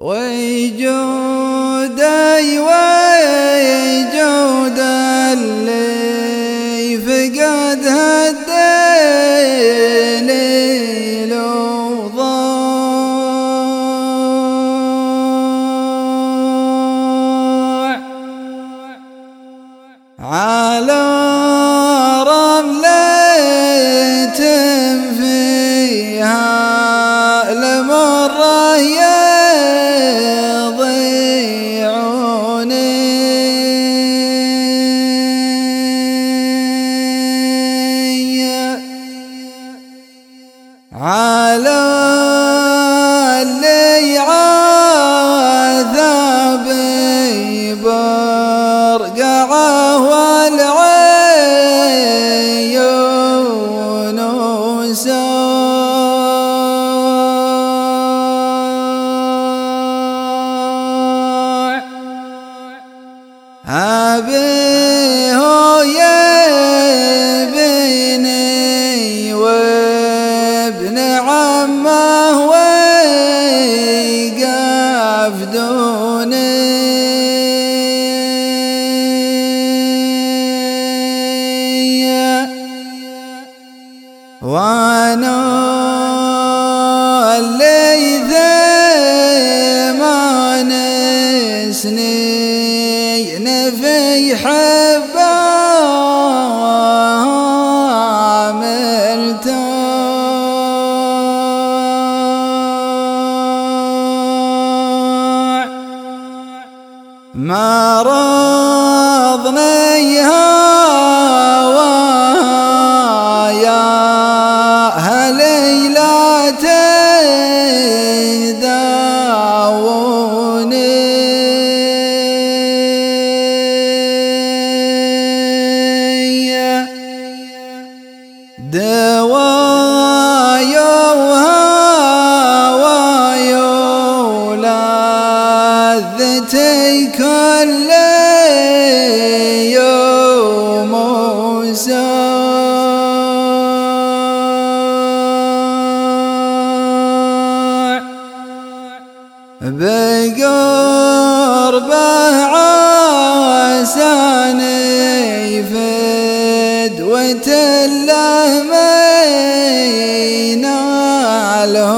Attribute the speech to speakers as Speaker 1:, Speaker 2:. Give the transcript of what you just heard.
Speaker 1: ويجودي ويجود اللي فقد هالدليل وضاع على رملة فيها لمرة يضيعوني على أبيه يبني وابن عمه ويقف دوني وأنا ما رضني دوايا وهوايا ولذتي كل يوم ساع قوة الله ما ينالوني